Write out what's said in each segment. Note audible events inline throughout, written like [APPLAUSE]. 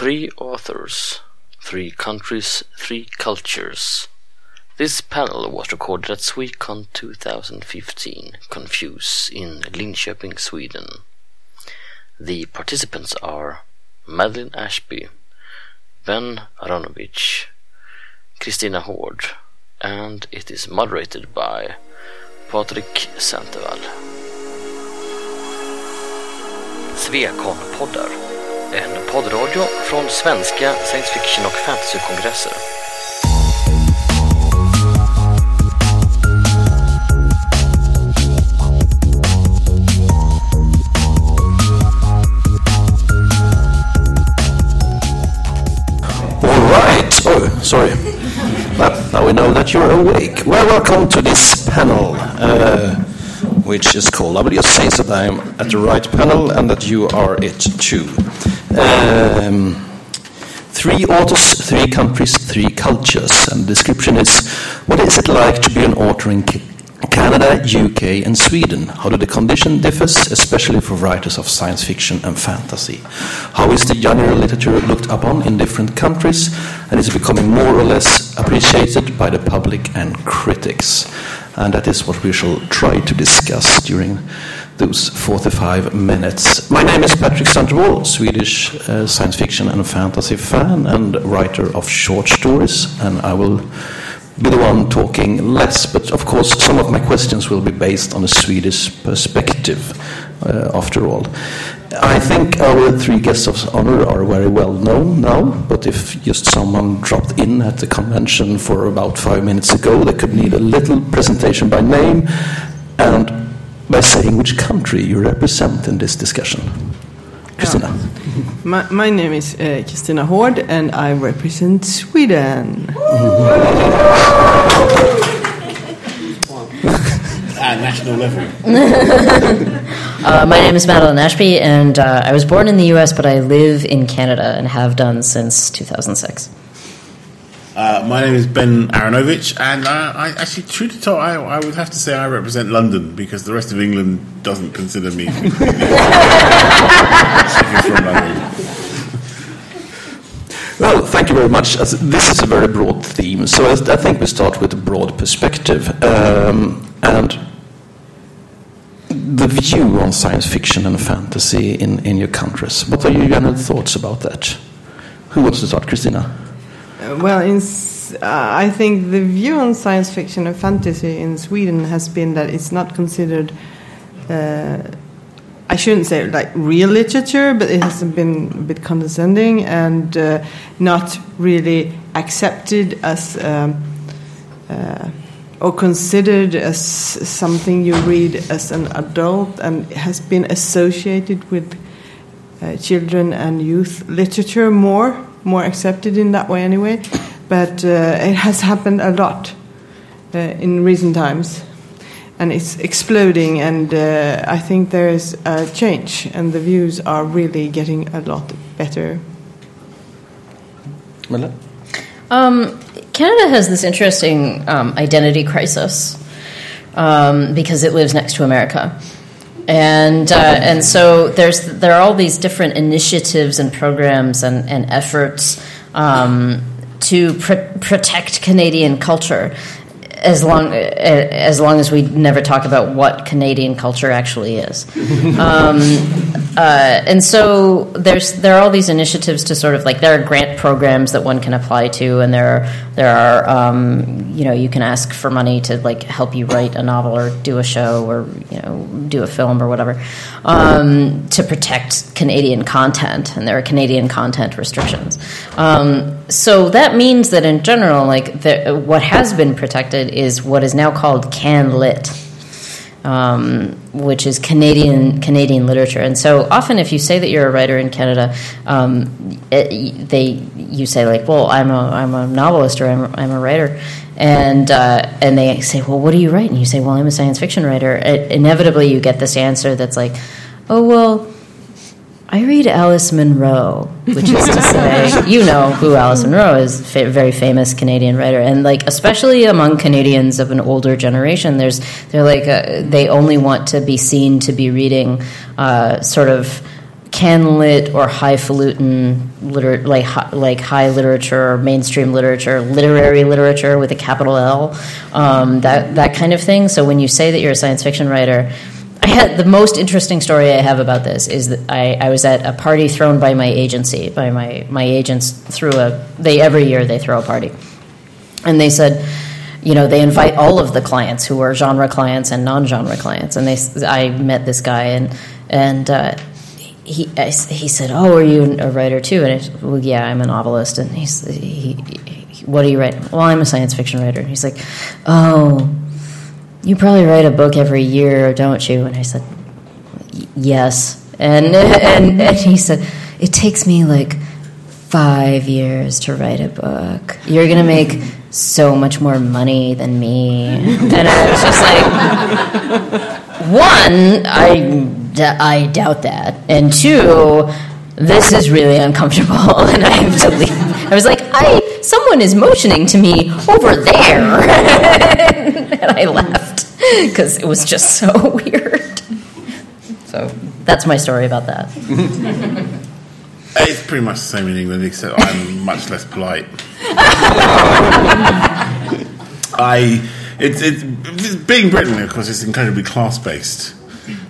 Three authors, three countries, three cultures. This panel was recorded at Swecon 2015, Confuse, in Linköping, Sweden. The participants are Madeline Ashby, Ben Aaronovitch, Kristina Hård, and it is moderated by Patrik Centerwall. Sweconpoddar, en poddradio från svenska science fiction och fantasykongresser. All right. Oh, sorry. Now we know that you're awake. Well, welcome to this panel, uh, which is called. I will just say that I'm at the right panel and that you are it too. Um, three authors, three countries, three cultures. And the description is what is it like to be an author in Canada, UK, and Sweden? How do the condition differs, especially for writers of science fiction and fantasy? How is the genre literature looked upon in different countries, and is it becoming more or less appreciated by the public and critics? And that is what we shall try to discuss during those 45 minutes. My name is Patrick Centerwall, Swedish uh, science fiction and fantasy fan and writer of short stories, and I will be the one talking less, but of course, some of my questions will be based on a Swedish perspective, uh, after all. I think our three guests of honor are very well known now, but if just someone dropped in at the convention for about five minutes ago, they could need a little presentation by name and by saying which country you represent in this discussion. Christina. My, my name is uh, Kristina Hård and I represent Sweden. At national level. [LAUGHS] Uh, my name is Madeline Ashby, and uh, I was born in the U.S., but I live in Canada and have done since 2006. Uh, my name is Ben Aaronovitch, and uh, I actually, true to tell, I, I would have to say I represent London because the rest of England doesn't consider me [LAUGHS] speaking from London. Well, thank you very much. This is a very broad theme, so I think we start with a broad perspective. Um, and the view on science fiction and fantasy in, in your countries. What are your general thoughts about that? Who wants to start? Christina? Uh, well, in, uh, I think the view on science fiction and fantasy in Sweden has been that it's not considered. Uh, I shouldn't say like real literature, but it has been a bit condescending and uh, not really accepted as um, uh, or considered as something you read as an adult, and has been associated with uh, children and youth literature more, more accepted in that way anyway. But uh, it has happened a lot uh, in recent times, and it's exploding. And uh, I think there is a change, and the views are really getting a lot better. Mille? Um, Canada has this interesting um, identity crisis um, because it lives next to America. And, uh, and so there's, there are all these different initiatives and programs and, and efforts um, to pr- protect Canadian culture as long, as long as we never talk about what Canadian culture actually is. [LAUGHS] Um, uh, and so there's there are all these initiatives to sort of like there are grant programs that one can apply to, and there are there are um, you know you can ask for money to like help you write a novel or do a show or you know do a film or whatever um, to protect Canadian content, and there are Canadian content restrictions. Um, so that means that in general, like the, what has been protected is what is now called Can Lit um, which is Canadian Canadian literature. And so often, if you say that you're a writer in Canada, um, it, they you say like, "Well, I'm a I'm a novelist or I'm a, I'm a writer," and uh, and they say, "Well, what do you write?" And you say, "Well, I'm a science fiction writer." It, inevitably, you get this answer that's like, "Oh, well." I read Alice Munro, which is to say, you know who Alice Munro is, fa- very famous Canadian writer, and like especially among Canadians of an older generation, there's they're like uh, they only want to be seen to be reading uh, sort of Canlit or highfalutin liter- like hi- like high literature or mainstream literature, literary literature with a capital L, um, that that kind of thing. So when you say that you're a science fiction writer, I had the most interesting story I have about this is that I, I was at a party thrown by my agency by my my agents through a they every year they throw a party, and they said you know they invite all of the clients who are genre clients and non-genre clients. And they i met this guy and and uh, he I, he said oh are you a writer too? And I said, well yeah i'm a novelist. And he's he, he, what do you write? Well i'm a science fiction writer. And he's like oh you probably write a book every year don't you and i said yes and [LAUGHS] and, and he said it takes me like five years to write a book you're gonna make so much more money than me. [LAUGHS] And I was just like, one, I, I doubt that. And two, this is really uncomfortable [LAUGHS] and I have to leave. I was like, I, someone is motioning to me over there. and I left [LAUGHS] because it was just so [LAUGHS] weird. So that's my story about that. [LAUGHS] It's pretty much the same in England, except I'm much less polite. I it's, it's being Britain, of course, it's incredibly class based.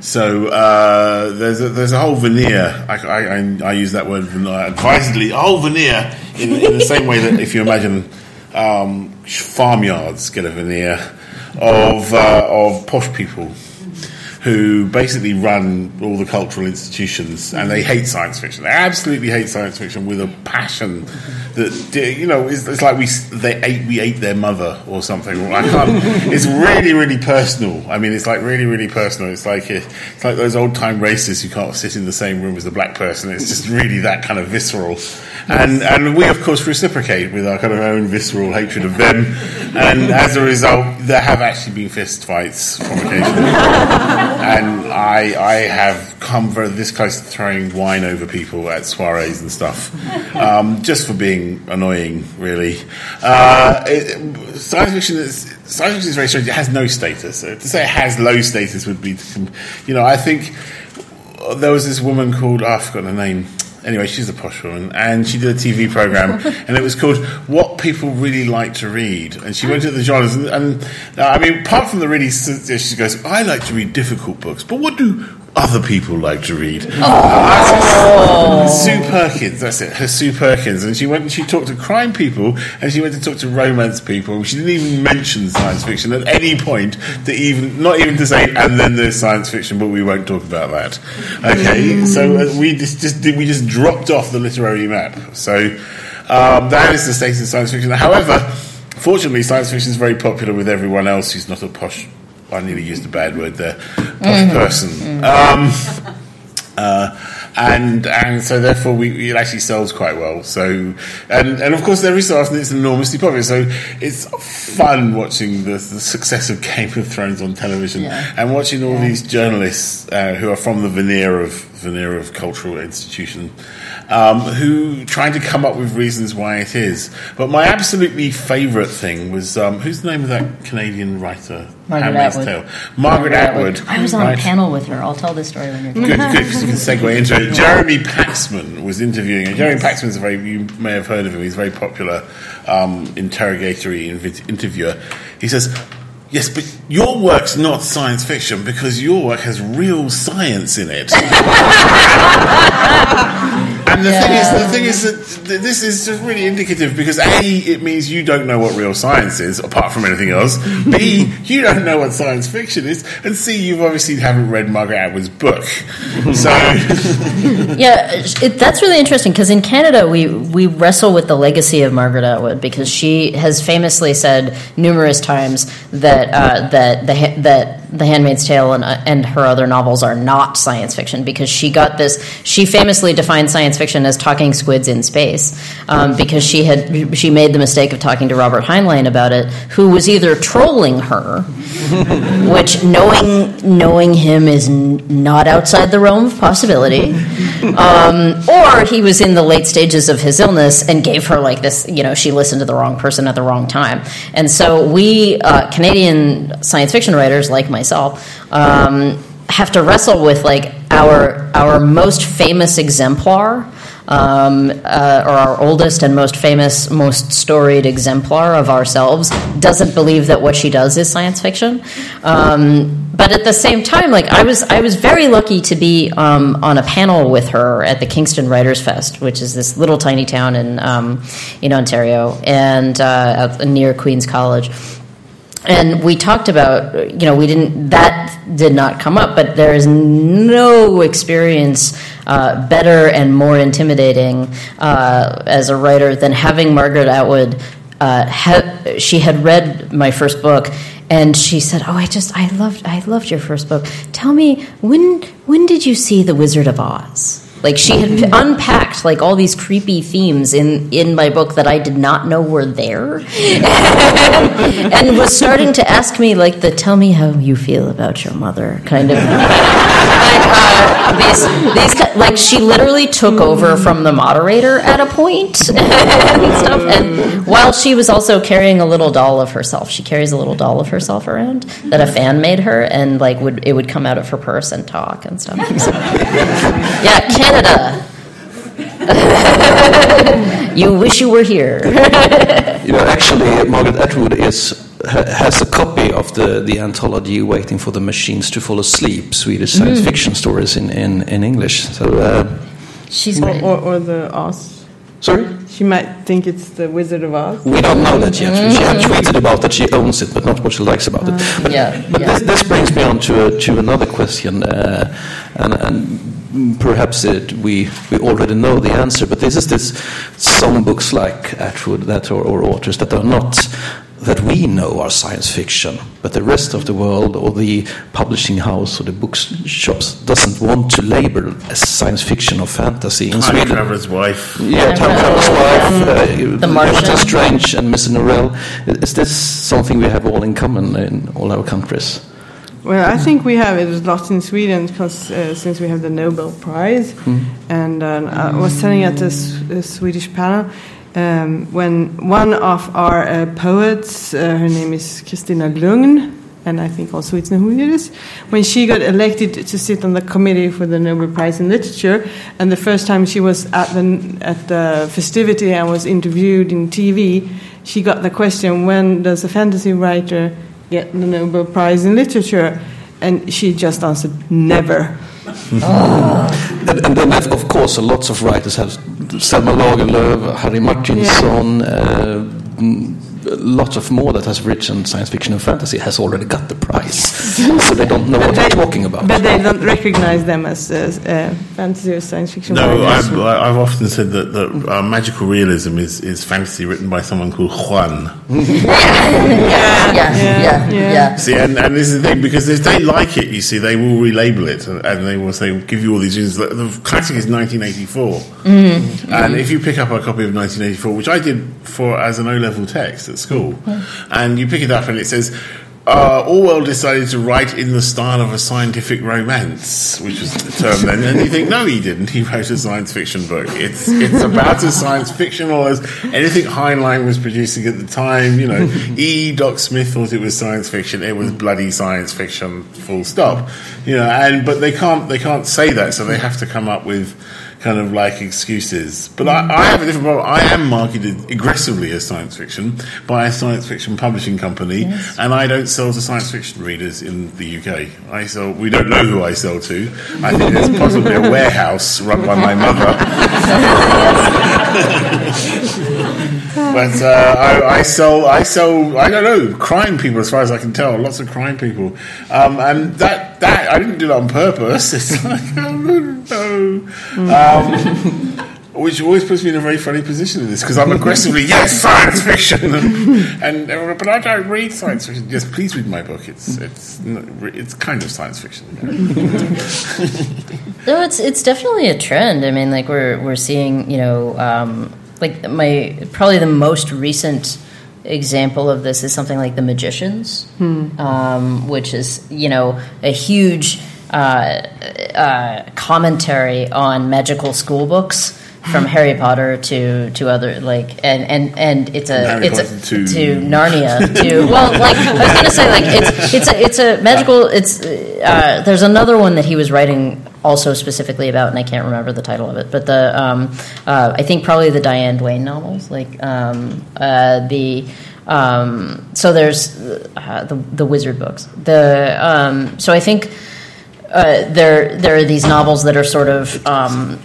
So uh, there's a, there's a whole veneer. I, I, I use that word advisedly. A whole veneer in, in the same way that if you imagine um, farmyards get a veneer of uh, of posh people who basically run all the cultural institutions and they hate science fiction. They absolutely hate science fiction with a passion that you know it's, it's like we they ate we ate their mother or something. It's really really personal. I mean, it's like really really personal. It's like it's like those old time racists who can't sit in the same room as a black person. It's just really that kind of visceral. And and we of course reciprocate with our kind of own visceral hatred of them. And as a result, there have actually been fist fights from occasion and I, I have come very this close to throwing wine over people at soirees and stuff, um, just for being annoying. Really, uh, it, science fiction is science fiction is very strange. It has no status. to say it has low status would be, you know, I think there was this woman called oh, I forgot her name anyway, she's a posh woman, and she did a TV program, [LAUGHS] and it was called "What People Really Like to Read." And she went to the genres, and, and uh, I mean, apart from the really, she goes, "I like to read difficult books, but what do other people like to read. Oh. [LAUGHS] Sue Perkins, that's it, her Sue Perkins. And she went and she talked to crime people and she went to talk to romance people. She didn't even mention science fiction at any point to even, not even to say, and then there's science fiction, but we won't talk about that. Okay, so uh, we just, just we just dropped off the literary map. So um, that is the state of science fiction. However, fortunately, science fiction is very popular with everyone else who's not a posh I nearly used a bad word there, posh person. Um, uh, and and so therefore we, it actually sells quite well. So and and of course every so often it's enormously popular. So it's fun watching the, the success of Game of Thrones on television Yeah. and watching all Yeah. these journalists uh, who are from the veneer of veneer of cultural institution. Um, who trying to come up with reasons why it is, but my absolutely favourite thing was um, who's the name of that Canadian writer? Margaret Atwood. Tale. Margaret Atwood. I was on right? a panel with her. I'll tell this story when you're. Good, good, because you can segue into it. [LAUGHS] Jeremy Paxman was interviewing, and Jeremy Paxman is a very, you may have heard of him, he's a very popular um, interrogatory interviewer. He says, Yes, but your work's not science fiction because your work has real science in it. [LAUGHS] And the thing is, the thing is that th- this is just really indicative because a, it means you don't know what real science is, apart from anything else. B, you don't know what science fiction is, and C, you obviously haven't read Margaret Atwood's book. So, [LAUGHS] Yeah, it, that's really interesting because in Canada we we wrestle with the legacy of Margaret Atwood because she has famously said numerous times that uh, that the that The Handmaid's Tale and uh, and her other novels are not science fiction because she got this. She famously defined science fiction as talking squids in space um, because she had she made the mistake of talking to Robert Heinlein about it, who was either trolling her, [LAUGHS] which knowing knowing him is n- not outside the realm of possibility, um, or he was in the late stages of his illness and gave her like this. You know, she listened to the wrong person at the wrong time, and so we uh, Canadian science fiction writers like myself um, have to wrestle with like our our most famous exemplar um, uh, or our oldest and most famous, most storied exemplar of ourselves, doesn't believe that what she does is science fiction. Um, but at the same time, like I was, I was very lucky to be um, on a panel with her at the Kingston Writers Fest, which is this little tiny town in um, in Ontario and uh, near Queens College and we talked about you know we didn't that did not come up but there is no experience uh, better and more intimidating uh, as a writer than having margaret atwood uh, ha- she had read my first book and she said oh i just i loved i loved your first book. Tell me when when did you see the wizard of oz like she had unpacked like all these creepy themes in in my book that I did not know were there, [LAUGHS] and was starting to ask me like the "tell me how you feel about your mother" kind of. uh, these, these like she literally took over from the moderator at a point [LAUGHS] and stuff. And while she was also carrying a little doll of herself, she carries a little doll of herself around that a fan made her, and like would it would come out of her purse and talk and stuff. So, yeah, Canada. [LAUGHS] you wish you were here. [LAUGHS] You know, actually, Margaret Atwood is has a copy of the, the anthology "Waiting for the Machines to Fall Asleep" Swedish science fiction stories in, in, in English. So, uh, She's Or, or, or the Oz. Sorry, She might think it's the Wizard of Oz. we don't know that yet. She had tweeted about that she owns it, but not what she likes about it. But, Yeah, but yeah. This, this brings me on to a, to another question, uh, and, and perhaps it, we we already know the answer. But this is this some books like Atwood that or, or authors that are not that we know are science fiction, but the rest of the world or the publishing house or the bookshops doesn't want to label as science fiction or fantasy in Time Sweden. Traveler's Wife. Yeah, Time Traveler's Wife, uh, The Martian. Strange, and Mr. Norrell. Is this something we have all in common in all our countries? Well, I think we have it a lot in Sweden because uh, since we have the Nobel Prize, and uh, I was telling at this uh, Swedish panel um, when one of our uh, poets, uh, her name is Kristina Lugn, and I think all Swedes know who it is. When she got elected to sit on the committee for the Nobel Prize in Literature, and the first time she was at the at the festivity and was interviewed in TV, she got the question, "When does a fantasy writer get the Nobel Prize in Literature?" And she just answered, "Never." And, [LAUGHS] and then, of course, lots of writers have Selma Lagerlöf, Harry Martinson, uh, mm, lots of more that has written science fiction and fantasy has already got the prize, [LAUGHS] so they don't know what they're talking about. But they don't recognize them as uh, uh, fantasy or science fiction No. I've, I've often said that, that uh, magical realism is, is fantasy written by someone called Juan. [LAUGHS] yeah, yeah, yeah, yeah. yeah. See, and, and this is the thing because if they like it, you see, they will relabel it and, and they will say, give you all these reasons. The the classic is 1984, and if you pick up a copy of 1984, which I did for as an O level text at school, and you pick it up and it says. Uh, Orwell decided to write in the style of a scientific romance, which was the term then, and you think, no, he didn't. He wrote a science fiction book. It's it's about as science fictional as anything Heinlein was producing at the time. You know, E. Doc Smith thought it was science fiction. It was bloody science fiction. Full stop. You know, and but they can't they can't say that, so they have to come up with kind of like excuses. But I, I have a different problem. I am marketed aggressively as science fiction by a science fiction publishing company, and I don't sell to science fiction readers in the UK. I sell. We don't know who I sell to. I think there's possibly a warehouse run by my mother. [LAUGHS] [LAUGHS] But uh, I, I sell, I sell, I don't know, crime people as far as I can tell. Lots of crime people, um, and that that I didn't do that on purpose. [LAUGHS] It's like, [LAUGHS] oh, no, um, which always puts me in a very funny position in this because I'm aggressively yes, science fiction, [LAUGHS] and everyone, but I don't read science fiction. Yes, please read my book. It's it's it's kind of science fiction. No, it's it's definitely a trend. I mean, like we're we're seeing, you know, um, like my probably the most recent example of this is something like The Magicians, um, which is you know a huge uh, uh, commentary on magical school books. From [LAUGHS] Harry Potter to, to other like and, and, and it's a Harry it's a, to- to Narnia [LAUGHS] to well like I was gonna say like it's it's a it's a magical it's uh, there's another one that he was writing also specifically about, and I can't remember the title of it, but the um, uh, I think probably the Diane Duane novels, like um, uh, the. Um, so there's uh, the the wizard books. The um, so I think uh, there there are these novels that are sort of um,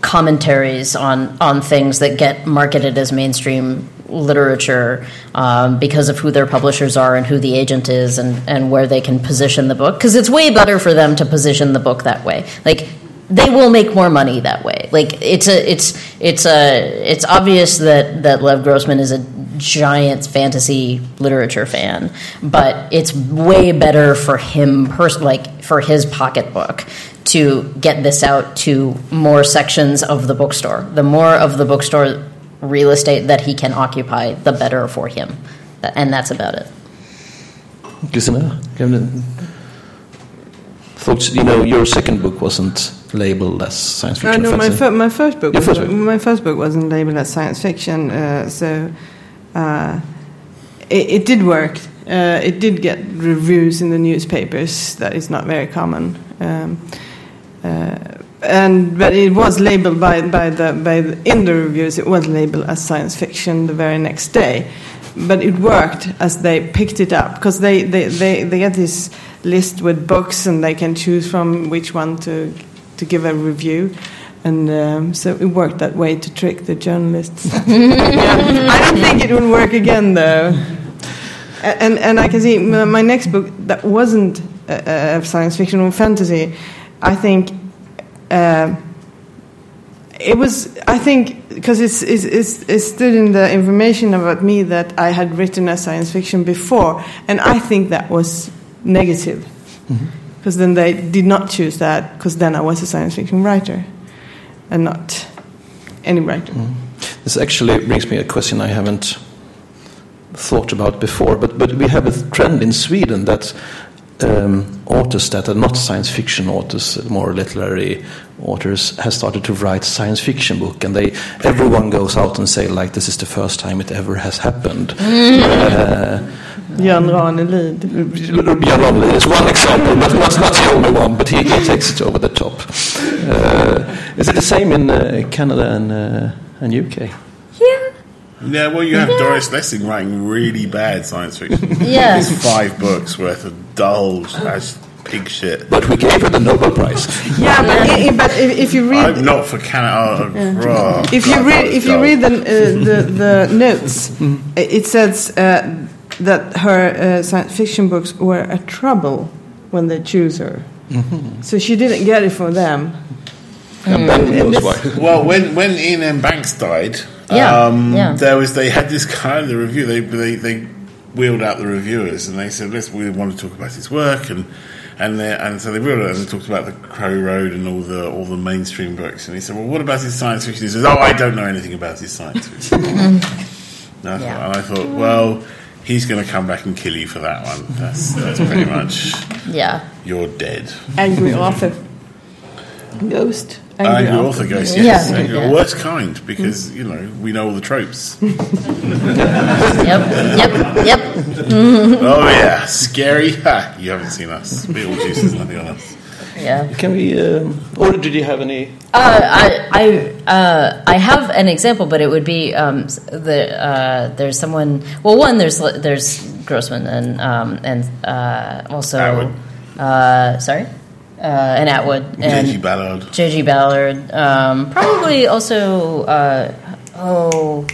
commentaries on on things that get marketed as mainstream literature um, because of who their publishers are and who the agent is and, and where they can position the book. Because it's way better for them to position the book that way. Like they will make more money that way. Like it's a it's it's a it's obvious that that lev grossman is a giant fantasy literature fan but it's way better for him pers- like for his pocketbook to get this out to more sections of the bookstore. The more of the bookstore real estate that he can occupy, the better for him. And that's about it. Christina, thoughts? You know, your second book wasn't labeled as science Uh, fiction. no, my, fir- my first book. Your first was- book. My first book wasn't labeled as science fiction, uh, so uh, it, it did work. Uh, it did get reviews in the newspapers. That is not very common. Um, uh, and but it was labeled by by the by the, in the reviews. It was labeled as science fiction the very next day. But it worked as they picked it up because they, they, they, they get this list with books and they can choose from which one to to give a review. And um, so it worked that way to trick the journalists. [LAUGHS] Yeah. I don't think it would work again, though. And and I can see my next book that wasn't uh, science fiction or fantasy. I think uh, it was. I think because it's, it's, it's, it stood in the information about me that I had written a science fiction before, and I think that was negative because then they did not choose that because then I was a science fiction writer and not any writer. This actually brings me a question I haven't thought about before, but, but we have a trend in Sweden that um, authors that are not science fiction authors, more literary authors, have started to write science fiction book, and they everyone goes out and say like this is the first time it ever has happened. [LAUGHS] Uh, Jan Ranelid. Björn Ranelid is one example, but not, not the only one. But he, he takes it over the top. Uh, is it the same in uh, Canada and uh, and UK? Yeah. Yeah, well, you have Doris Lessing writing really bad science fiction. Yeah. It's five books worth of dull as pig shit. But we gave her the Nobel Prize. Yeah, but, i- i- but if, if you read I'm not for Canada. Oh, if you God, read if was you read the uh, the, the notes, it says uh, that her uh, science fiction books were a trouble when they choose her. So she didn't get it for them. And then knows why. Well, when when Iain M. Banks died, Yeah, um, yeah. there was they had this kind of the review. They they they wheeled out the reviewers and they said, "Listen, we want to talk about his work," and and they, and so they wheeled out and they talked about the Crow Road and all the all the mainstream books. And he said, "Well, what about his science fiction?" He says, "Oh, I don't know anything about his science fiction." and, I thought, Yeah. and I thought, well. He's going to come back and kill you for that one. That's that's pretty much [LAUGHS] Yeah. you're dead. Angry author. [LAUGHS] Ghost. Angry, Angry author. author ghost, yes. Yeah. Angry- Yeah. Worst kind, because, you know, we know all the tropes. Yep. Yep. Yep. oh, yeah. Scary. Ha! You haven't seen us. Beetlejuice is nothing on us. Yeah. Can we? Um, or did you have any? Uh, I I uh, I have an example, but it would be um, the uh, there's someone. Well, one there's there's Grossman and um, and uh, also Atwood. Uh, sorry, uh, and Atwood and J.G. Ballard. J.G. Ballard. Um, probably also. Uh, oh,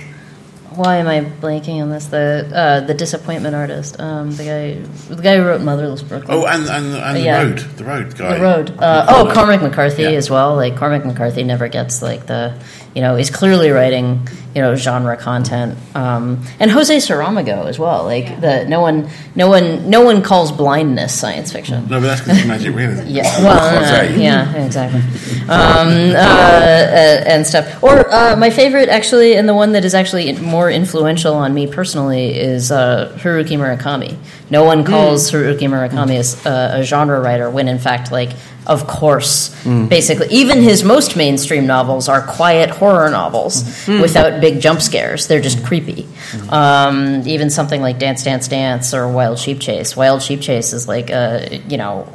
why am I blanking on this? The uh, the disappointment artist. Um, the guy the guy who wrote Motherless Brooklyn. Oh, and, and, and Yeah. the road. The road guy. The road. Uh, oh, Cormac McCarthy Yeah. as well. Like Cormac McCarthy never gets like the, you know, he's clearly writing, you know, genre content. Um, and Jose Saramago as well. Like the no one, no one, no one calls blindness science fiction. No, but that's because it's magic realism. [LAUGHS] Yeah, well, [LAUGHS] uh, yeah, exactly, um, uh, uh, and stuff. Or uh, my favorite, actually, and the one that is actually more influential on me personally is uh, Haruki Murakami. No one calls Haruki Murakami as uh, a genre writer when, in fact, like of course, basically, even his most mainstream novels are quiet horror novels without big jump scares. They're just creepy. Um, even something like Dance, Dance, Dance or Wild Sheep Chase. Wild Sheep Chase is like a you know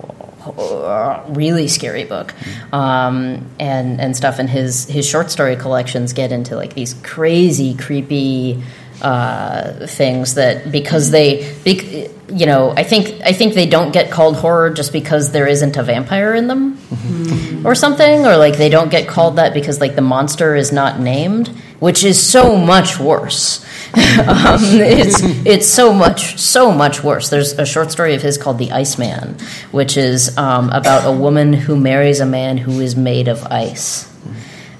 really scary book, um, and and stuff. And his his short story collections get into like these crazy, creepy uh, things that because they, you know, I think I think they don't get called horror just because there isn't a vampire in them, or something, or like they don't get called that because like the monster is not named, which is so much worse. [LAUGHS] um, it's it's so much so much worse. There's a short story of his called The Iceman, which is um, about a woman who marries a man who is made of ice.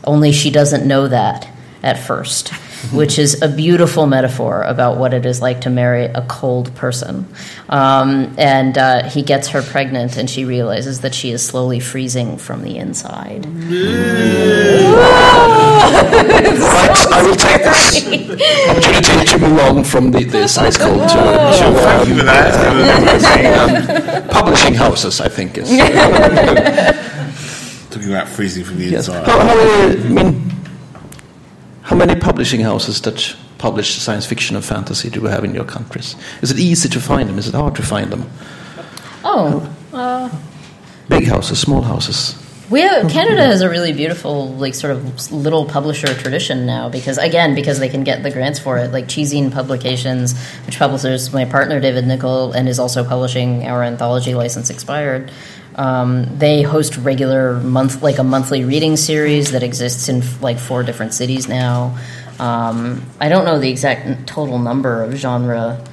Only she doesn't know that at first, which is a beautiful metaphor about what it is like to marry a cold person. Um, and uh, he gets her pregnant, and she realizes that she is slowly freezing from the inside. Right, I will take this opportunity to move on from the, the science code to, [LAUGHS] to Thank you for um, [LAUGHS] that. um, publishing houses, I think. Is, [LAUGHS] Talking about freezing from the yes. inside. How, how, uh, I mean, how many publishing houses that publish science fiction and fantasy do we have in your countries? Is it easy to find them? Is it hard to find them? Oh, uh, Big houses, small houses. We have, Canada has a really beautiful, like, sort of little publisher tradition now because, again, because they can get the grants for it. Like ChiZine Publications, which publishes my partner David Nickle and is also publishing our anthology License Expired. Um, they host regular month, like a monthly reading series that exists in like four different cities now. Um, I don't know the exact total number of genre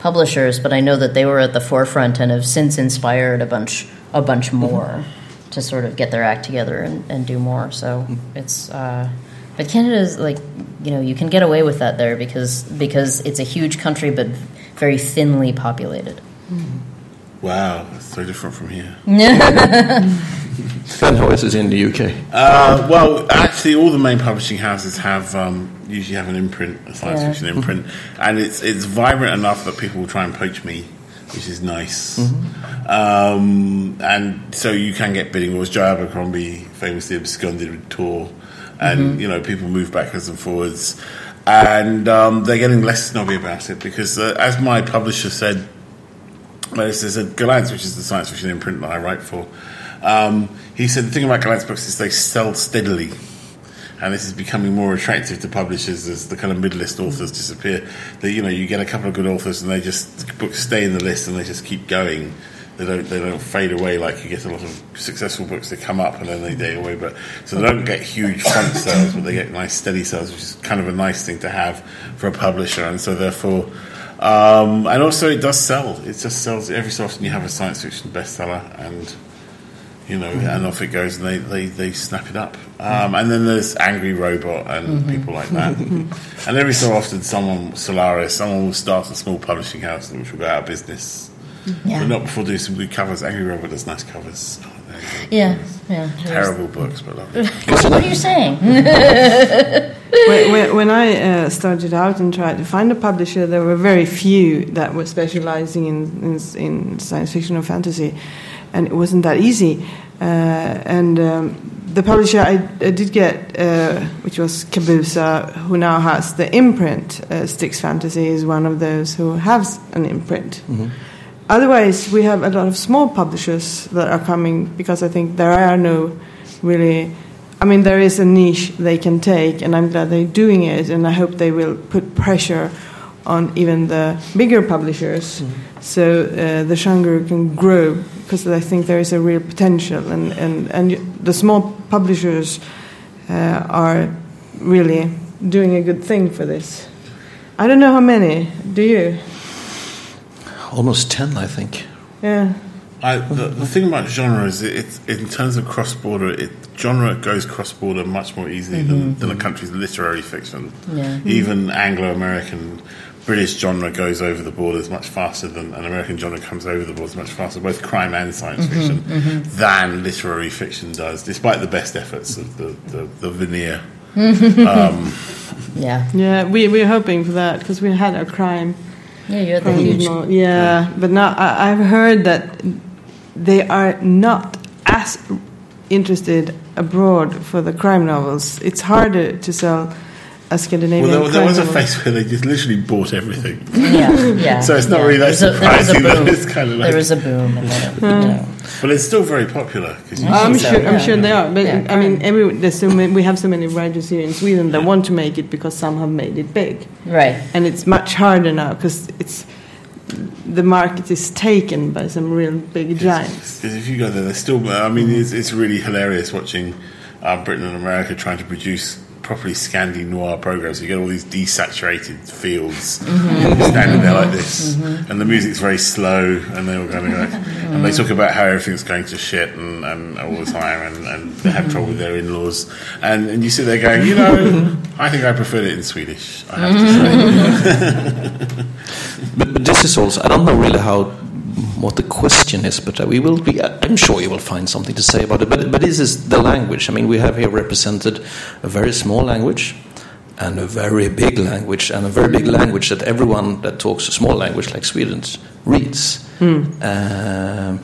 publishers, but I know that they were at the forefront and have since inspired a bunch, a bunch more to sort of get their act together and, and do more. So it's, uh, but Canada is like, you know, you can get away with that there because because it's a huge country but very thinly populated. Wow, that's so different from here. Ben, how is it in the UK? Uh, well, actually, all the main publishing houses have um, usually have an imprint, a science Yeah. fiction imprint, and it's it's vibrant enough that people will try and poach me, which is nice. Um, and so you can get bidding wars. Joe Abercrombie famously absconded with Tor, and you know people move backwards and forwards, and um, they're getting less snobby about it because, uh, as my publisher said, well, this is a Gollancz, which is the science fiction imprint that I write for. Um, he said the thing about Gollancz books is they sell steadily, and this is becoming more attractive to publishers as the kind of mid-list authors disappear. That you know, you get a couple of good authors, and they just books stay in the list, and they just keep going. They don't they don't fade away like you get a lot of successful books that come up and then they die away. But so they don't get huge front sales, but they get nice steady sales, which is kind of a nice thing to have for a publisher. And so therefore. Um, and also, it does sell. It just sells. Every so often, you have a science fiction bestseller, and you know, and off it goes, and they, they, they snap it up. Um, and then there's Angry Robot and people like that. [LAUGHS] and every so often, someone, Solaris, someone will start a small publishing house which will go out of business. But not before doing some good covers. Angry Robot does nice covers. There you go. Yeah, yeah. Terrible books, but lovely. [LAUGHS] What are you saying? [LAUGHS] when, when, when I uh, started out and tried to find a publisher, there were very few that were specializing in, in, in science fiction or fantasy, and it wasn't that easy. Uh, and um, the publisher I, I did get, uh, which was Kabusa, who now has the imprint, uh, Styx Fantasy, is one of those who has an imprint. Otherwise, we have a lot of small publishers that are coming because I think there are no really. I mean, there is a niche they can take, and I'm glad they're doing it, and I hope they will put pressure on even the bigger publishers so uh, the genre can grow because I think there is a real potential, and, and, and the small publishers uh, are really doing a good thing for this. I don't know how many, do you? Almost 10, I think. Yeah. I, the, the thing about genre is it, it's in terms of cross border, it genre goes cross border much more easily than, mm-hmm. than a country's literary fiction. Yeah. Even Anglo American, British genre goes over the borders much faster than an American genre comes over the borders much faster, both crime and science mm-hmm, fiction, mm-hmm. than literary fiction does, despite the best efforts of the, the, the veneer. [LAUGHS] Um, yeah, [LAUGHS] Yeah, we, we're hoping for that because we had a crime. Yeah. You had the huge. yeah, but now I, I've heard that they are not as interested abroad for the crime novels. It's harder to sell a Scandinavian. Well, there, there was a crime phase where they just literally bought everything. Yeah, yeah. [LAUGHS] So it's not yeah. really that There was a- there was a surprising that boom. it's kind of like- there was a boom, and then it, you know. But it's still very popular. 'cause you I'm think so, sure. I'm yeah. sure they are. But Yeah. I mean, every there's so many, we have so many writers here in Sweden that want to make it because some have made it big, right. and it's much harder now because it's the market is taken by some real big giants. Because if you go there, there's still. I mean, it's, it's really hilarious watching uh, Britain and America trying to produce properly Scandi noir programs. You get all these desaturated fields [LAUGHS] standing there like this, and the music's very slow, and they're all going like, and they talk about how everything's going to shit and, and all the time, and, and they have trouble with their in-laws, and and you sit there going, you know, I think I preferred it in Swedish. I have to say. [LAUGHS] But this is also, I don't know really how, what the question is, but uh, we will be, I'm sure you will find something to say about it. But, but this is the language. I mean, we have here represented a very small language and a very big language, and a very big language that everyone that talks a small language like Sweden reads. Um,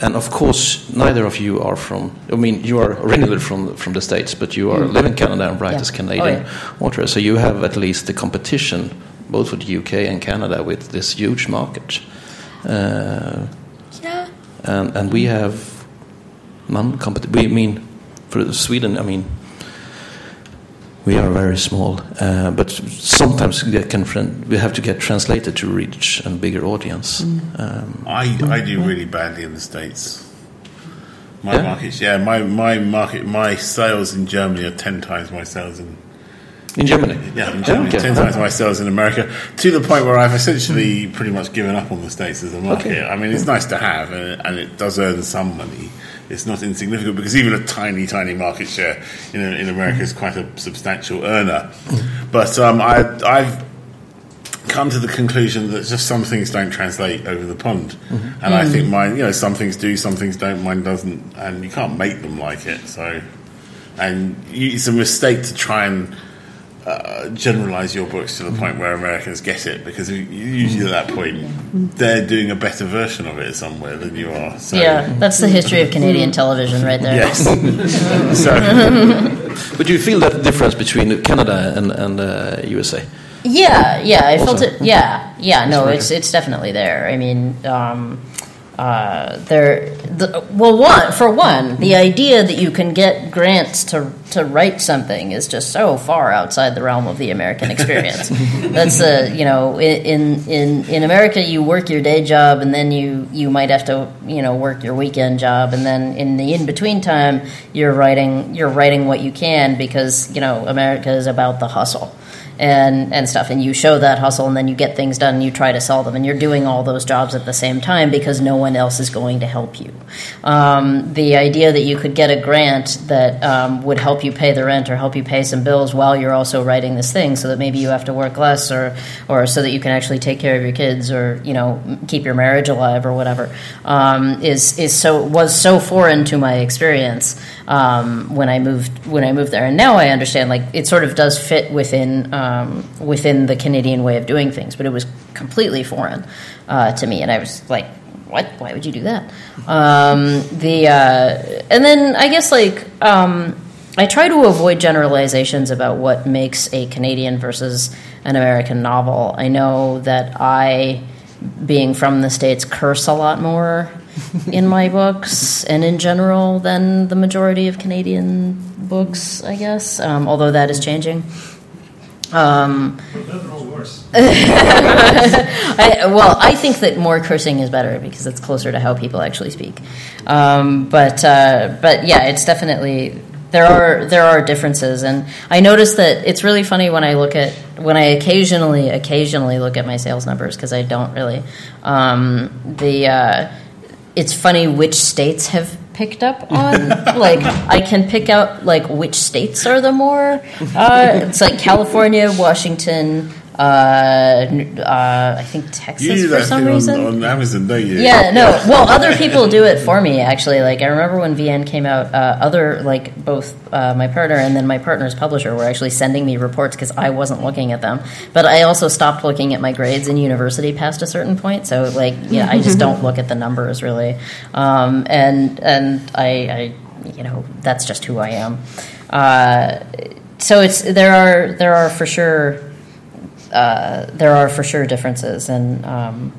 and of course, neither of you are from. I mean, you are originally from from the states, but you are live in Canada and write Yeah. as Oh, Canadian yeah. author. So you have at least the competition, both for the UK and Canada, with this huge market. Uh, Yeah. and and we have none competition. We mean for Sweden. I mean. We are very small, uh, but sometimes we, can, we have to get translated to reach a bigger audience. Um, I, I do really badly in the states. My Yeah? markets, yeah, my, my market, my sales in Germany are ten times my sales in in Germany, yeah, in Germany, okay. ten times my sales in America. To the point where I've essentially pretty much given up on the states as a market. Okay. I mean, it's nice to have, and, and it does earn some money. It's not insignificant because even a tiny, tiny market share in, in America is quite a substantial earner. But um, I, I've come to the conclusion that just some things don't translate over the pond, mm-hmm. and I think mm. mine, you know, some things do, some things don't. Mine doesn't, and you can't make them like it. So, and you, it's a mistake to try and uh, generalize your books to the point where Americans get it because usually at that point they're doing a better version of it somewhere than you are. So, Yeah, that's the history of Canadian television right there. Yes. [LAUGHS] so But do you feel that difference between Canada and, and uh, USA? Yeah, yeah, I felt it. Yeah, yeah, no, it's it's definitely there. I mean, um, uh, there. The, well, one for one, the idea that you can get grants to to write something is just so far outside the realm of the American experience. [LAUGHS] That's a you know in in in America you work your day job and then you you might have to you know work your weekend job and then in the in between time you're writing you're writing what you can because you know America is about the hustle and and stuff. And you show that hustle and then you get things done and you try to sell them and you're doing all those jobs at the same time because no one else is going to help you. Um, the idea that you could get a grant that um, would help you pay the rent or help you pay some bills while you're also writing this thing so that maybe you have to work less or or so that you can actually take care of your kids or you know keep your marriage alive or whatever um, is is so was so foreign to my experience um, when I moved when I moved there and now I understand like it sort of does fit within um, within the Canadian way of doing things but it was completely foreign uh, to me and I was like what why would you do that um, the uh, and then I guess like um, I try to avoid generalizations about what makes a Canadian versus an American novel. I know that I, being from the States, curse a lot more in my books and in general than the majority of Canadian books, I guess, um, although that is changing. Um, [LAUGHS] I, well, I think that more cursing is better because it's closer to how people actually speak. Um, but uh, but yeah, it's definitely there are there are differences, and I notice that it's really funny when I look at when I occasionally occasionally look at my sales numbers because I don't really um, the. Uh, it's funny which states have picked up on. [LAUGHS] like I can pick out like which states are the more. Uh, it's like California, Washington. Uh, uh, I think you Texas do for that some thing reason. on, on Amazon, don't you? Yeah, no. Well, other people do it for me. Actually, like I remember when VN came out, uh, other like both uh, my partner and then my partner's publisher were actually sending me reports because I wasn't looking at them. But I also stopped looking at my grades in university past a certain point. So like, yeah, I just [LAUGHS] don't look at the numbers really. Um, and and I, I, you know, that's just who I am. Uh, so it's there are there are for sure uh, there are for sure differences, and um,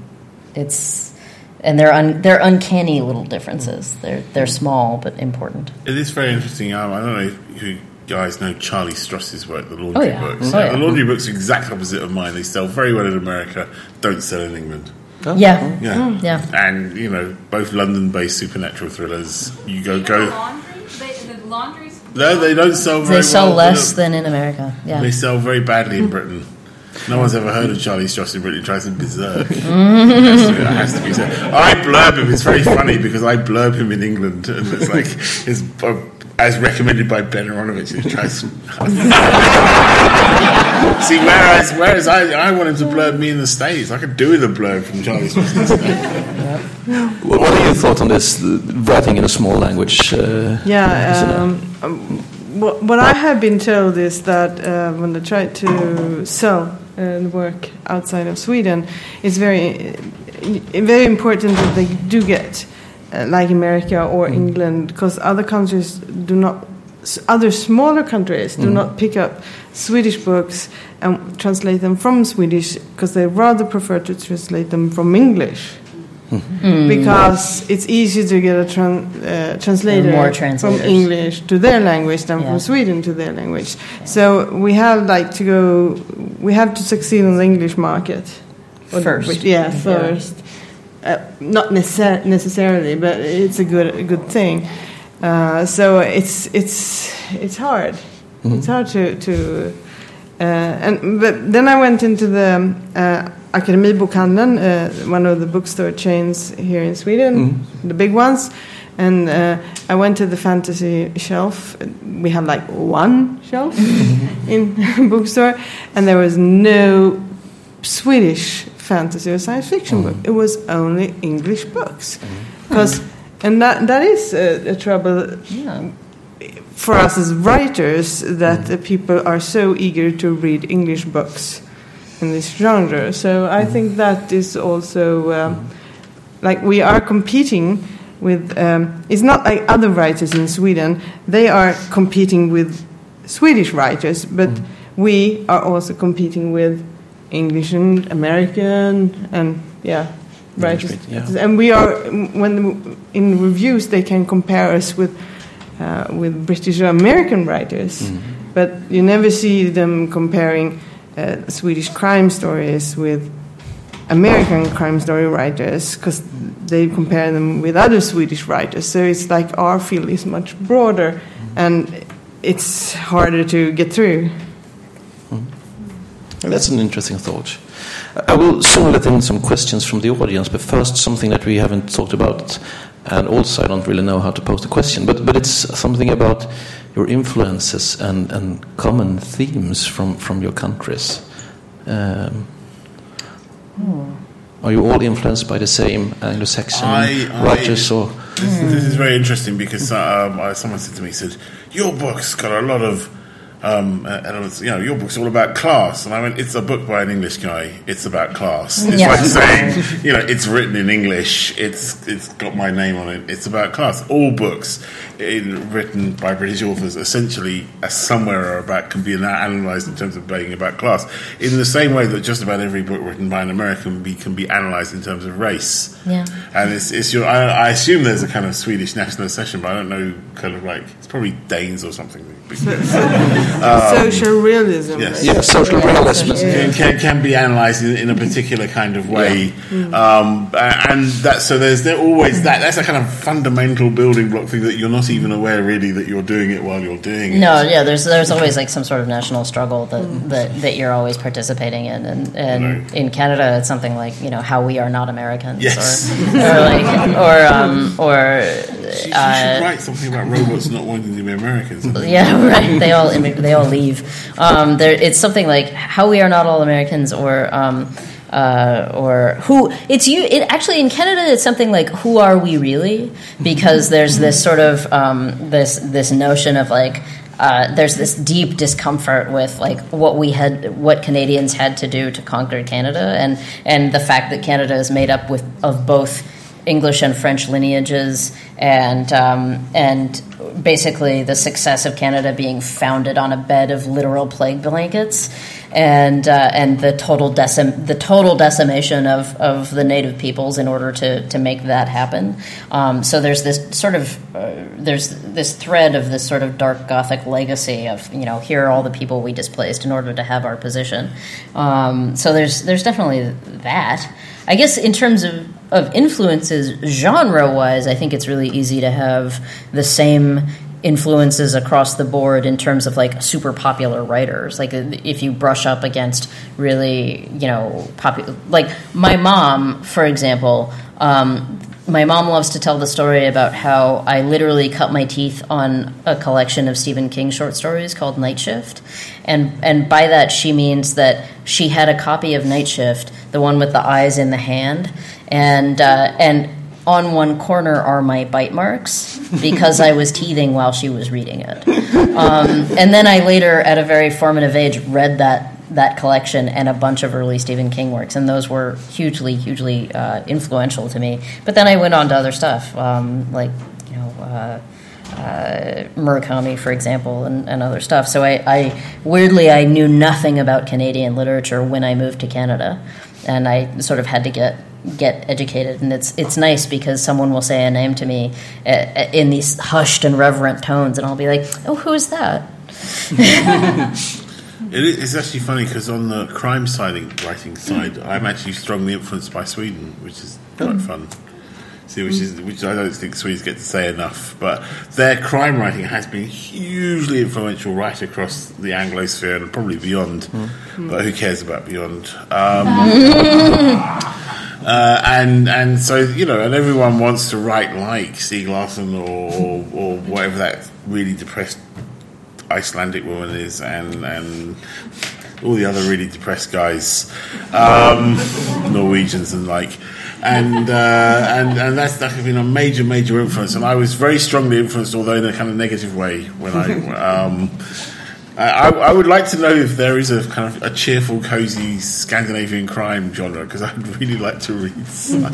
it's and they're un, they're uncanny little differences. They're they're small but important. It is very interesting. Um, I don't know if you guys know Charlie Stross's work, the laundry Oh, yeah. books. Oh, yeah. The laundry books are exact opposite of mine. They sell very well in America, don't sell in England. Yeah, Yeah. yeah. And, you know, both London based supernatural thrillers. You go, go. Laundry? They, the laundry's. No, they don't sell very They sell well. less than in America. Yeah. They sell very badly in Britain. No one's ever heard of Charlie Stross in Britain. He tries to berserk. [LAUGHS] It has to, it has to be said. I blurb him. It's very funny because I blurb him in England, and it's like it's uh, as recommended by Ben Aaronovitch. He tries. [LAUGHS] See, whereas whereas I, I want him to blurb me in the states, I could do with a blurb from Charlie Stross. in the States. What what are your thoughts on this, writing in a small language? Uh, Yeah, um, um, what, what I have been told is that uh, when they try to sell and work outside of Sweden, it's very, very important that they do get, uh, like America or England, because other countries do not, other smaller countries do not pick up Swedish books and translate them from Swedish, because they rather prefer to translate them from English because it's easier to get a tran- uh, translator more from. English to their language than Yeah. from Sweden to their language. So we have like to go. We have to succeed on the English market First. which- yeah, first. Uh, not necessar- necessarily, but it's a good a good thing. Uh, so it's it's it's hard. It's hard to to. Uh, and but then I went into the uh, Akademibokhandeln, uh, one of the bookstore chains here in Sweden, mm-hmm. the big ones. And uh, I went to the fantasy shelf. We had like one shelf mm-hmm. in [LAUGHS] bookstore, and there was no Swedish fantasy or science fiction book. Mm. It was only English books, mm-hmm. because and that that is a, a trouble Yeah. for us as writers that mm. the people are so eager to read English books in this genre. So I think that is also um, like we are competing with. Um, it's not like other writers in Sweden; they are competing with Swedish writers, but we are also competing with English and American and yeah. Writers, yeah. and we are when in reviews they can compare us with uh, with British or American writers, but you never see them comparing Swedish crime stories with American crime story writers because they compare them with other Swedish writers. So it's like our field is much broader and it's harder to get through. Mm-hmm. That's an interesting thought. I will soon let in some questions from the audience, but first something that we haven't talked about, and also I don't really know how to pose the question, but, but it's something about your influences and, and common themes from, from your countries. Um, Are you all influenced by the same Anglo-Saxon I- I- writers, or This, this is very interesting because um, someone said to me, said, "Your book's got a lot of." Um, uh, elements, you know, your book's all about class, and I went. It's a book by an English guy. It's about class. It's Yeah. like saying, you know, it's written in English. It's it's got my name on it. It's about class. All books in, written by British authors essentially, somewhere are about can be analysed in terms of being about class. In the same way that just about every book written by an American be, can be analysed in terms of race. Yeah. And it's, it's your. I, I assume there's a kind of Swedish national session, but I don't know. Kind of like it's probably Danes or something. Social realism. yes. yeah, social realism? Can, can, can be analysed in, in a particular kind of way, um, and that so there's there always that that's a kind of fundamental building block thing that you're not even aware really that you're doing it while you're doing it. No, yeah, there's there's always like some sort of national struggle that that, that you're always participating in, and and Right. in Canada it's something like you know how we are not Americans, Yes. or, or like or um or You, you uh, should write something about robots not wanting to be Americans. yeah, [LAUGHS] right. They all immig- they all leave. Um, there, it's something like how we are not all Americans, or um, uh, or who. It's you. It actually in Canada, it's something like who are we really? Because there's this sort of um, this this notion of like. Uh, there's this deep discomfort with like what we had, what Canadians had to do to conquer Canada, and and the fact that Canada is made up with of both English and French lineages, and um, and basically the success of Canada being founded on a bed of literal plague blankets, and uh, and the total decim- the total decimation of, of the native peoples in order to, to make that happen. Um, so there's this sort of uh, there's this thread of this sort of dark Gothic legacy of you know here are all the people we displaced in order to have our position. Um, so there's there's definitely that. I guess in terms of of influences genre wise, I think it's really easy to have the same influences across the board in terms of like super popular writers. Like if you brush up against really you know popular like my mom for example um, my mom loves to tell the story about how I literally cut my teeth on a collection of Stephen King short stories called Night Shift, and and by that she means that she had a copy of Night Shift, the one with the eyes in the hand, and uh, and on one corner are my bite marks because I was teething while she was reading it. Um, and then I later, at a very formative age, read that that collection and a bunch of early Stephen King works, and those were hugely, hugely uh, influential to me. But then I went on to other stuff, um, like you know. Uh, uh, Murakami, for example, and, and other stuff. So I, I, weirdly I knew nothing about Canadian literature when I moved to Canada, and I sort of had to get get educated. And it's it's nice because someone will say a name to me uh, uh, in these hushed and reverent tones, and I'll be like, "Oh, who is that?" [LAUGHS] It is, actually funny because on the crime siding writing side, I'm actually strongly influenced by Sweden, which is quite fun. See, which is which I don't think Swedes get to say enough, but their crime writing has been hugely influential right across the Anglosphere and probably beyond. But who cares about beyond? Um, [LAUGHS] uh, and and so you know, and everyone wants to write like Stieg Larsson or, or or whatever that really depressed Icelandic woman is, and and all the other really depressed guys, um, Norwegians and like, and uh, and and that's that has been a major major influence, and I was very strongly influenced, although in a kind of negative way when I. [LAUGHS] Um, I, I would like to know if there is a kind of a cheerful, cozy Scandinavian crime genre because I'd really like to read. some. [LAUGHS]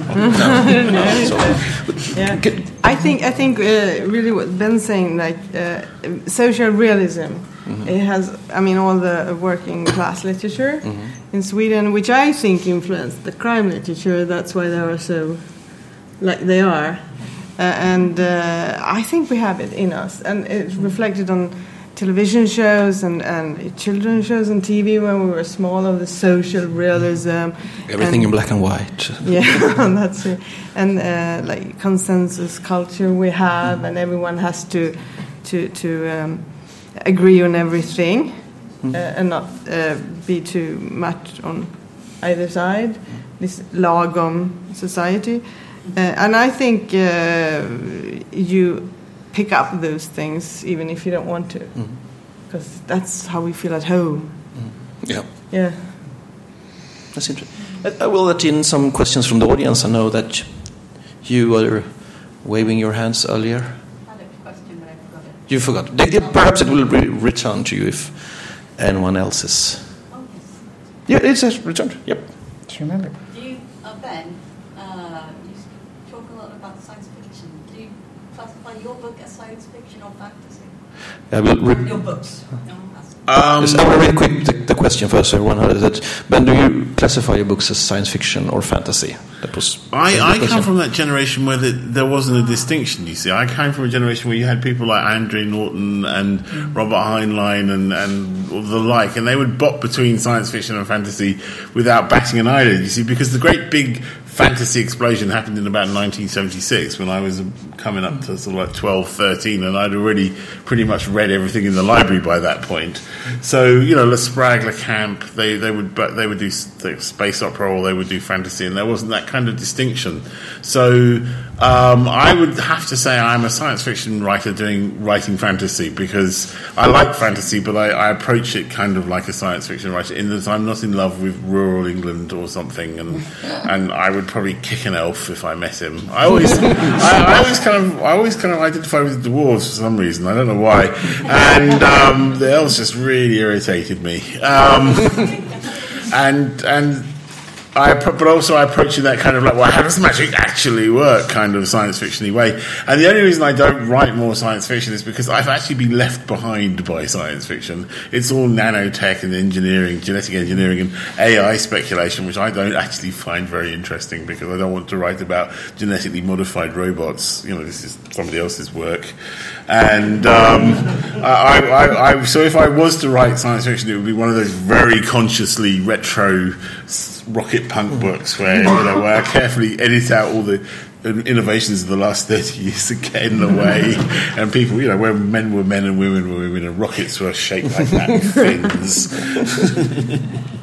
Yeah. I think I think uh, really what Ben's saying, like uh, social realism, it has. I mean, all the working class literature in Sweden, which I think influenced the crime literature. That's why they are so like they are, uh, and uh, I think we have it in us, and it's reflected on television shows and, and children's shows on TV when we were small of the social realism. Everything and- in black and white. [LAUGHS] yeah, [LAUGHS] that's it. And uh, like consensus culture we have, and everyone has to to to um, agree on everything, uh, and not uh, be too much on either side. This lagom society, uh, and I think uh, you pick up those things even if you don't want to, because that's how we feel at home. Yeah. Yeah. That's interesting. I I will let in some questions from the audience. I know that you were waving your hands earlier. I had a question, but I forgot it. You forgot. They- they- Perhaps it will re- return to you if anyone else's. Oh, yes. Yeah, it says returned. Yep. Do you remember? Do you, uh, Ben, uh, you talk a lot about science fiction. Do you classify your book as science fiction or fantasy? I will. Re- Your books. No, that's- Um, Yes, I will read quick the, the question first. so Everyone heard it. Ben, do you classify your books as science fiction or fantasy? That was. I, I come from that generation where the, there wasn't a distinction, you see. I came from a generation where you had people like Andre Norton and Robert Heinlein and, and the like, and they would bop between science fiction and fantasy without batting an eyelid, you see, because the great big fantasy explosion happened in about 1976 when I was coming up to sort of like 12, 13, and I'd already pretty much read everything in the library by that point. So, you know, L. Sprague, de Camp, they, they would they would do space opera or they would do fantasy, and there wasn't that kind of distinction. So, um, I would have to say I'm a science fiction writer doing writing fantasy because I like fantasy, but I, I approach it kind of like a science fiction writer in that I'm not in love with rural England or something, and and I would probably kick an elf if I met him. I always, [LAUGHS] I, I always kind of, I always kind of identify with the dwarves for some reason. I don't know why, and um, the elves just really irritated me. Um, [LAUGHS] and and I, but also I approach it that kind of like, well, how does magic actually work kind of science fictiony way. And the only reason I don't write more science fiction is because I've actually been left behind by science fiction. It's all nanotech and engineering, genetic engineering and AI speculation, which I don't actually find very interesting because I don't want to write about genetically modified robots. You know, this is somebody else's work. And um, I, I, I, so if I was to write science fiction, it would be one of those very consciously retro rocket punk books where, you know, where I carefully edit out all the innovations of the last 30 years [LAUGHS] to get in the way and people you know where men were men and women were women and rockets were shaped like that fins [LAUGHS]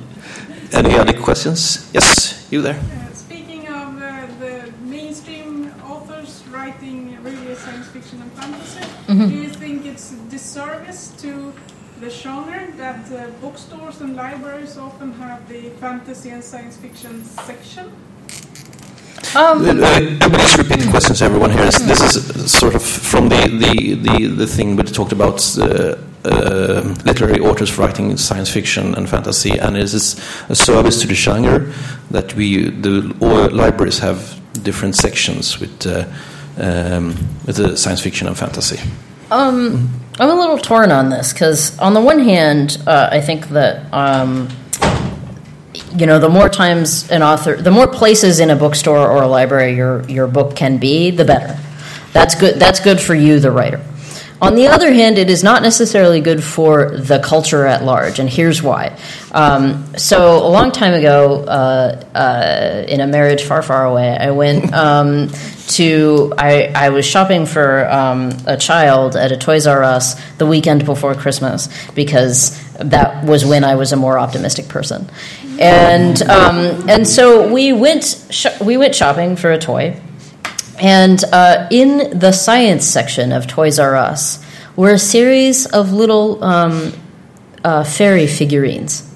Any other questions? Yes, you there. Uh, Speaking of uh, the mainstream authors writing really science fiction and fantasy, Mm-hmm. do you think it's a disservice to the genre that uh, bookstores and libraries often have the fantasy and science fiction section? Um, Uh, uh, Please repeat the questions, everyone here. This, this is sort of from the, the, the, the thing we talked about uh, uh, literary authors writing science fiction and fantasy, and is this a service to the genre that we the all libraries have different sections with uh, um, with the science fiction and fantasy? Um, I'm a little torn on this because, on the one hand, uh, I think that um, you know, the more times an author, the more places in a bookstore or a library your your book can be, the better. That's good. That's good for you, the writer. On the other hand, it is not necessarily good for the culture at large, and here's why. Um, so, a long time ago, uh, uh, in a marriage far, far away, I went um, to. I, I was shopping for um, a child at a Toys R Us the weekend before Christmas because that was when I was a more optimistic person, and um, and so we went sh- we went shopping for a toy. And uh, in the science section of Toys R Us were a series of little um, uh, fairy figurines.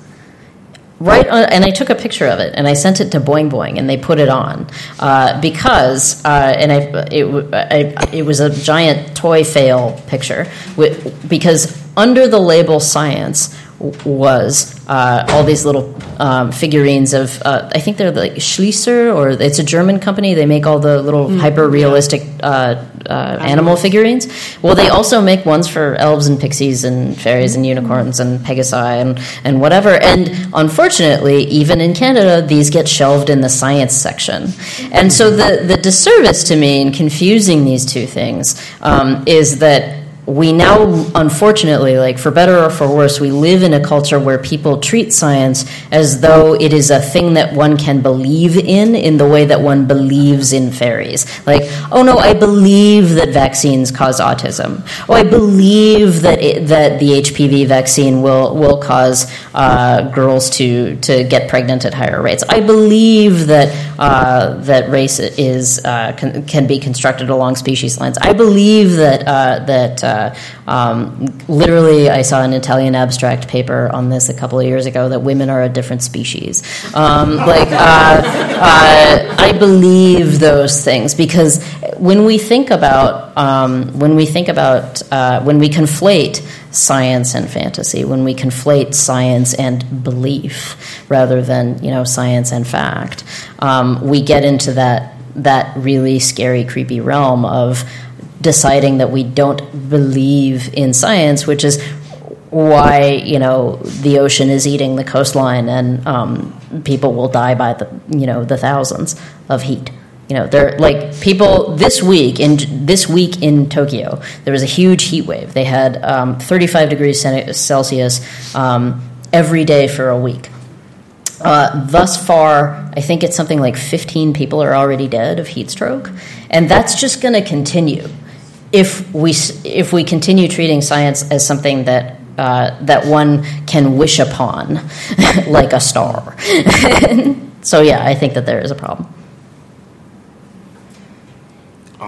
Right, on, and I took a picture of it and I sent it to Boing Boing, and they put it on uh, because, uh, and I it, I, it was a giant toy fail picture with, because under the label science was uh, all these little um, figurines of uh, I think they're like Schleich or it's a German company. They make all the little hyper realistic uh, uh, animal figurines. Well, they also make ones for elves and pixies and fairies and unicorns and pegasi and and whatever. And unfortunately, even in Canada, these get shelved in the science section. And so the the disservice to me in confusing these two things um, is that we now, unfortunately, like for better or for worse, we live in a culture where people treat science as though it is a thing that one can believe in, in the way that one believes in fairies. Like, oh no, I believe that vaccines cause autism. Oh, I believe that it, that the HPV vaccine will will cause uh, girls to to get pregnant at higher rates. I believe that uh, that race is uh, can, can be constructed along species lines. I believe that uh, that uh, um, literally, I saw an Italian abstract paper on this a couple of years ago that women are a different species. Um, like, uh, I believe those things because when we think about um, when we think about uh, when we conflate science and fantasy, when we conflate science and belief rather than you know science and fact, um, we get into that that really scary, creepy realm of deciding that we don't believe in science, which is why you know the ocean is eating the coastline and um, people will die by the you know the thousands of heat. You know, they're like people this week in this week in Tokyo. There was a huge heat wave. They had um, 35 degrees Celsius um, every day for a week. Uh, thus far, I think it's something like 15 people are already dead of heat stroke, and that's just going to continue if we if we continue treating science as something that uh, that one can wish upon, [LAUGHS] like a star. [LAUGHS] so yeah, I think that there is a problem.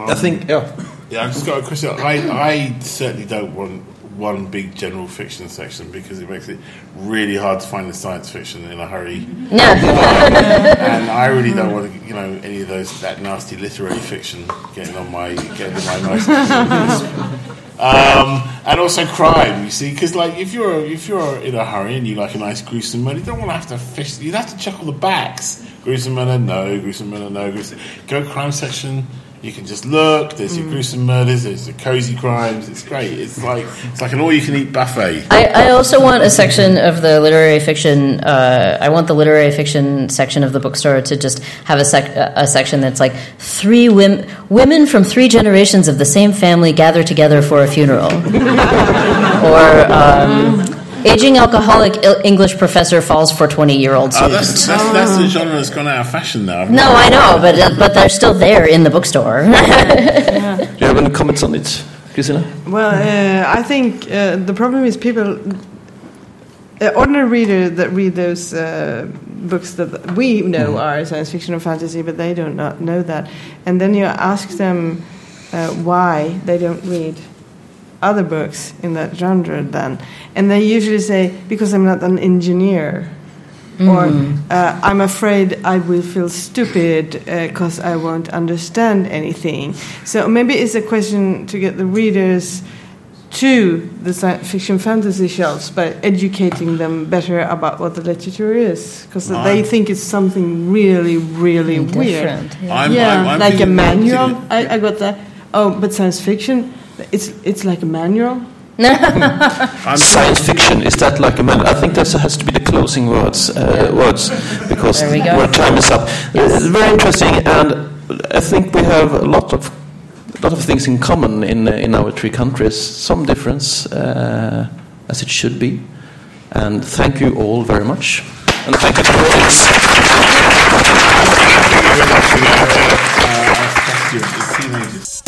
I think, yeah. Yeah, I've just got a question. I, I certainly don't want one big general fiction section because it makes it really hard to find the science fiction in a hurry. No. and [LAUGHS] I really don't want to, you know, any of those that nasty literary fiction getting on my getting on my nice. Um, and also crime, you see, because like if you're if you're in a hurry and you like a nice gruesome murder, you don't want to have to fish. You'd have to check all the backs. Gruesome murder, no. Gruesome murder, no. Gruesome. Go crime section. You can just look. There's your gruesome murders. There's your cozy crimes. It's great. It's like it's like an all-you-can-eat buffet. I, I also want a section of the literary fiction. Uh, I want the literary fiction section of the bookstore to just have a, sec- a section that's like three women, women from three generations of the same family gather together for a funeral, [LAUGHS] or um, aging alcoholic Il- English professor falls for twenty-year-old Oh, student. that's, that's, that's the genre that's gone out of fashion now. no, I know, but uh, but they're still there in the bookstore. [LAUGHS] Do you have any comments on it, Kristina? Well, uh, I think uh, the problem is people, uh, ordinary readers that read those uh, books that we know are science fiction or fantasy, but they do not know that. And then you ask them uh, why they don't read other books in that genre then. And they usually say, because I'm not an engineer. Or uh, I'm afraid I will feel stupid because I won't understand anything. So maybe it's a question to get the readers to the science fiction fantasy shelves by educating them better about what the literature is, because they think it's something really, really weird. Different. Yeah. I'm, yeah, I'm, I'm like a manual. I, I got that. Oh, but science fiction, it's it's like a manual. [LAUGHS] I'm, [LAUGHS] Science fiction is that like a man? I think that has to be the closing words. Uh, words because we go. our time is up. It's very interesting, and I think we have a lot of lot of things in common in uh, in our three countries. Some difference, uh, as it should be. And thank you all very much. And thank you to the audience. very much uh, our students,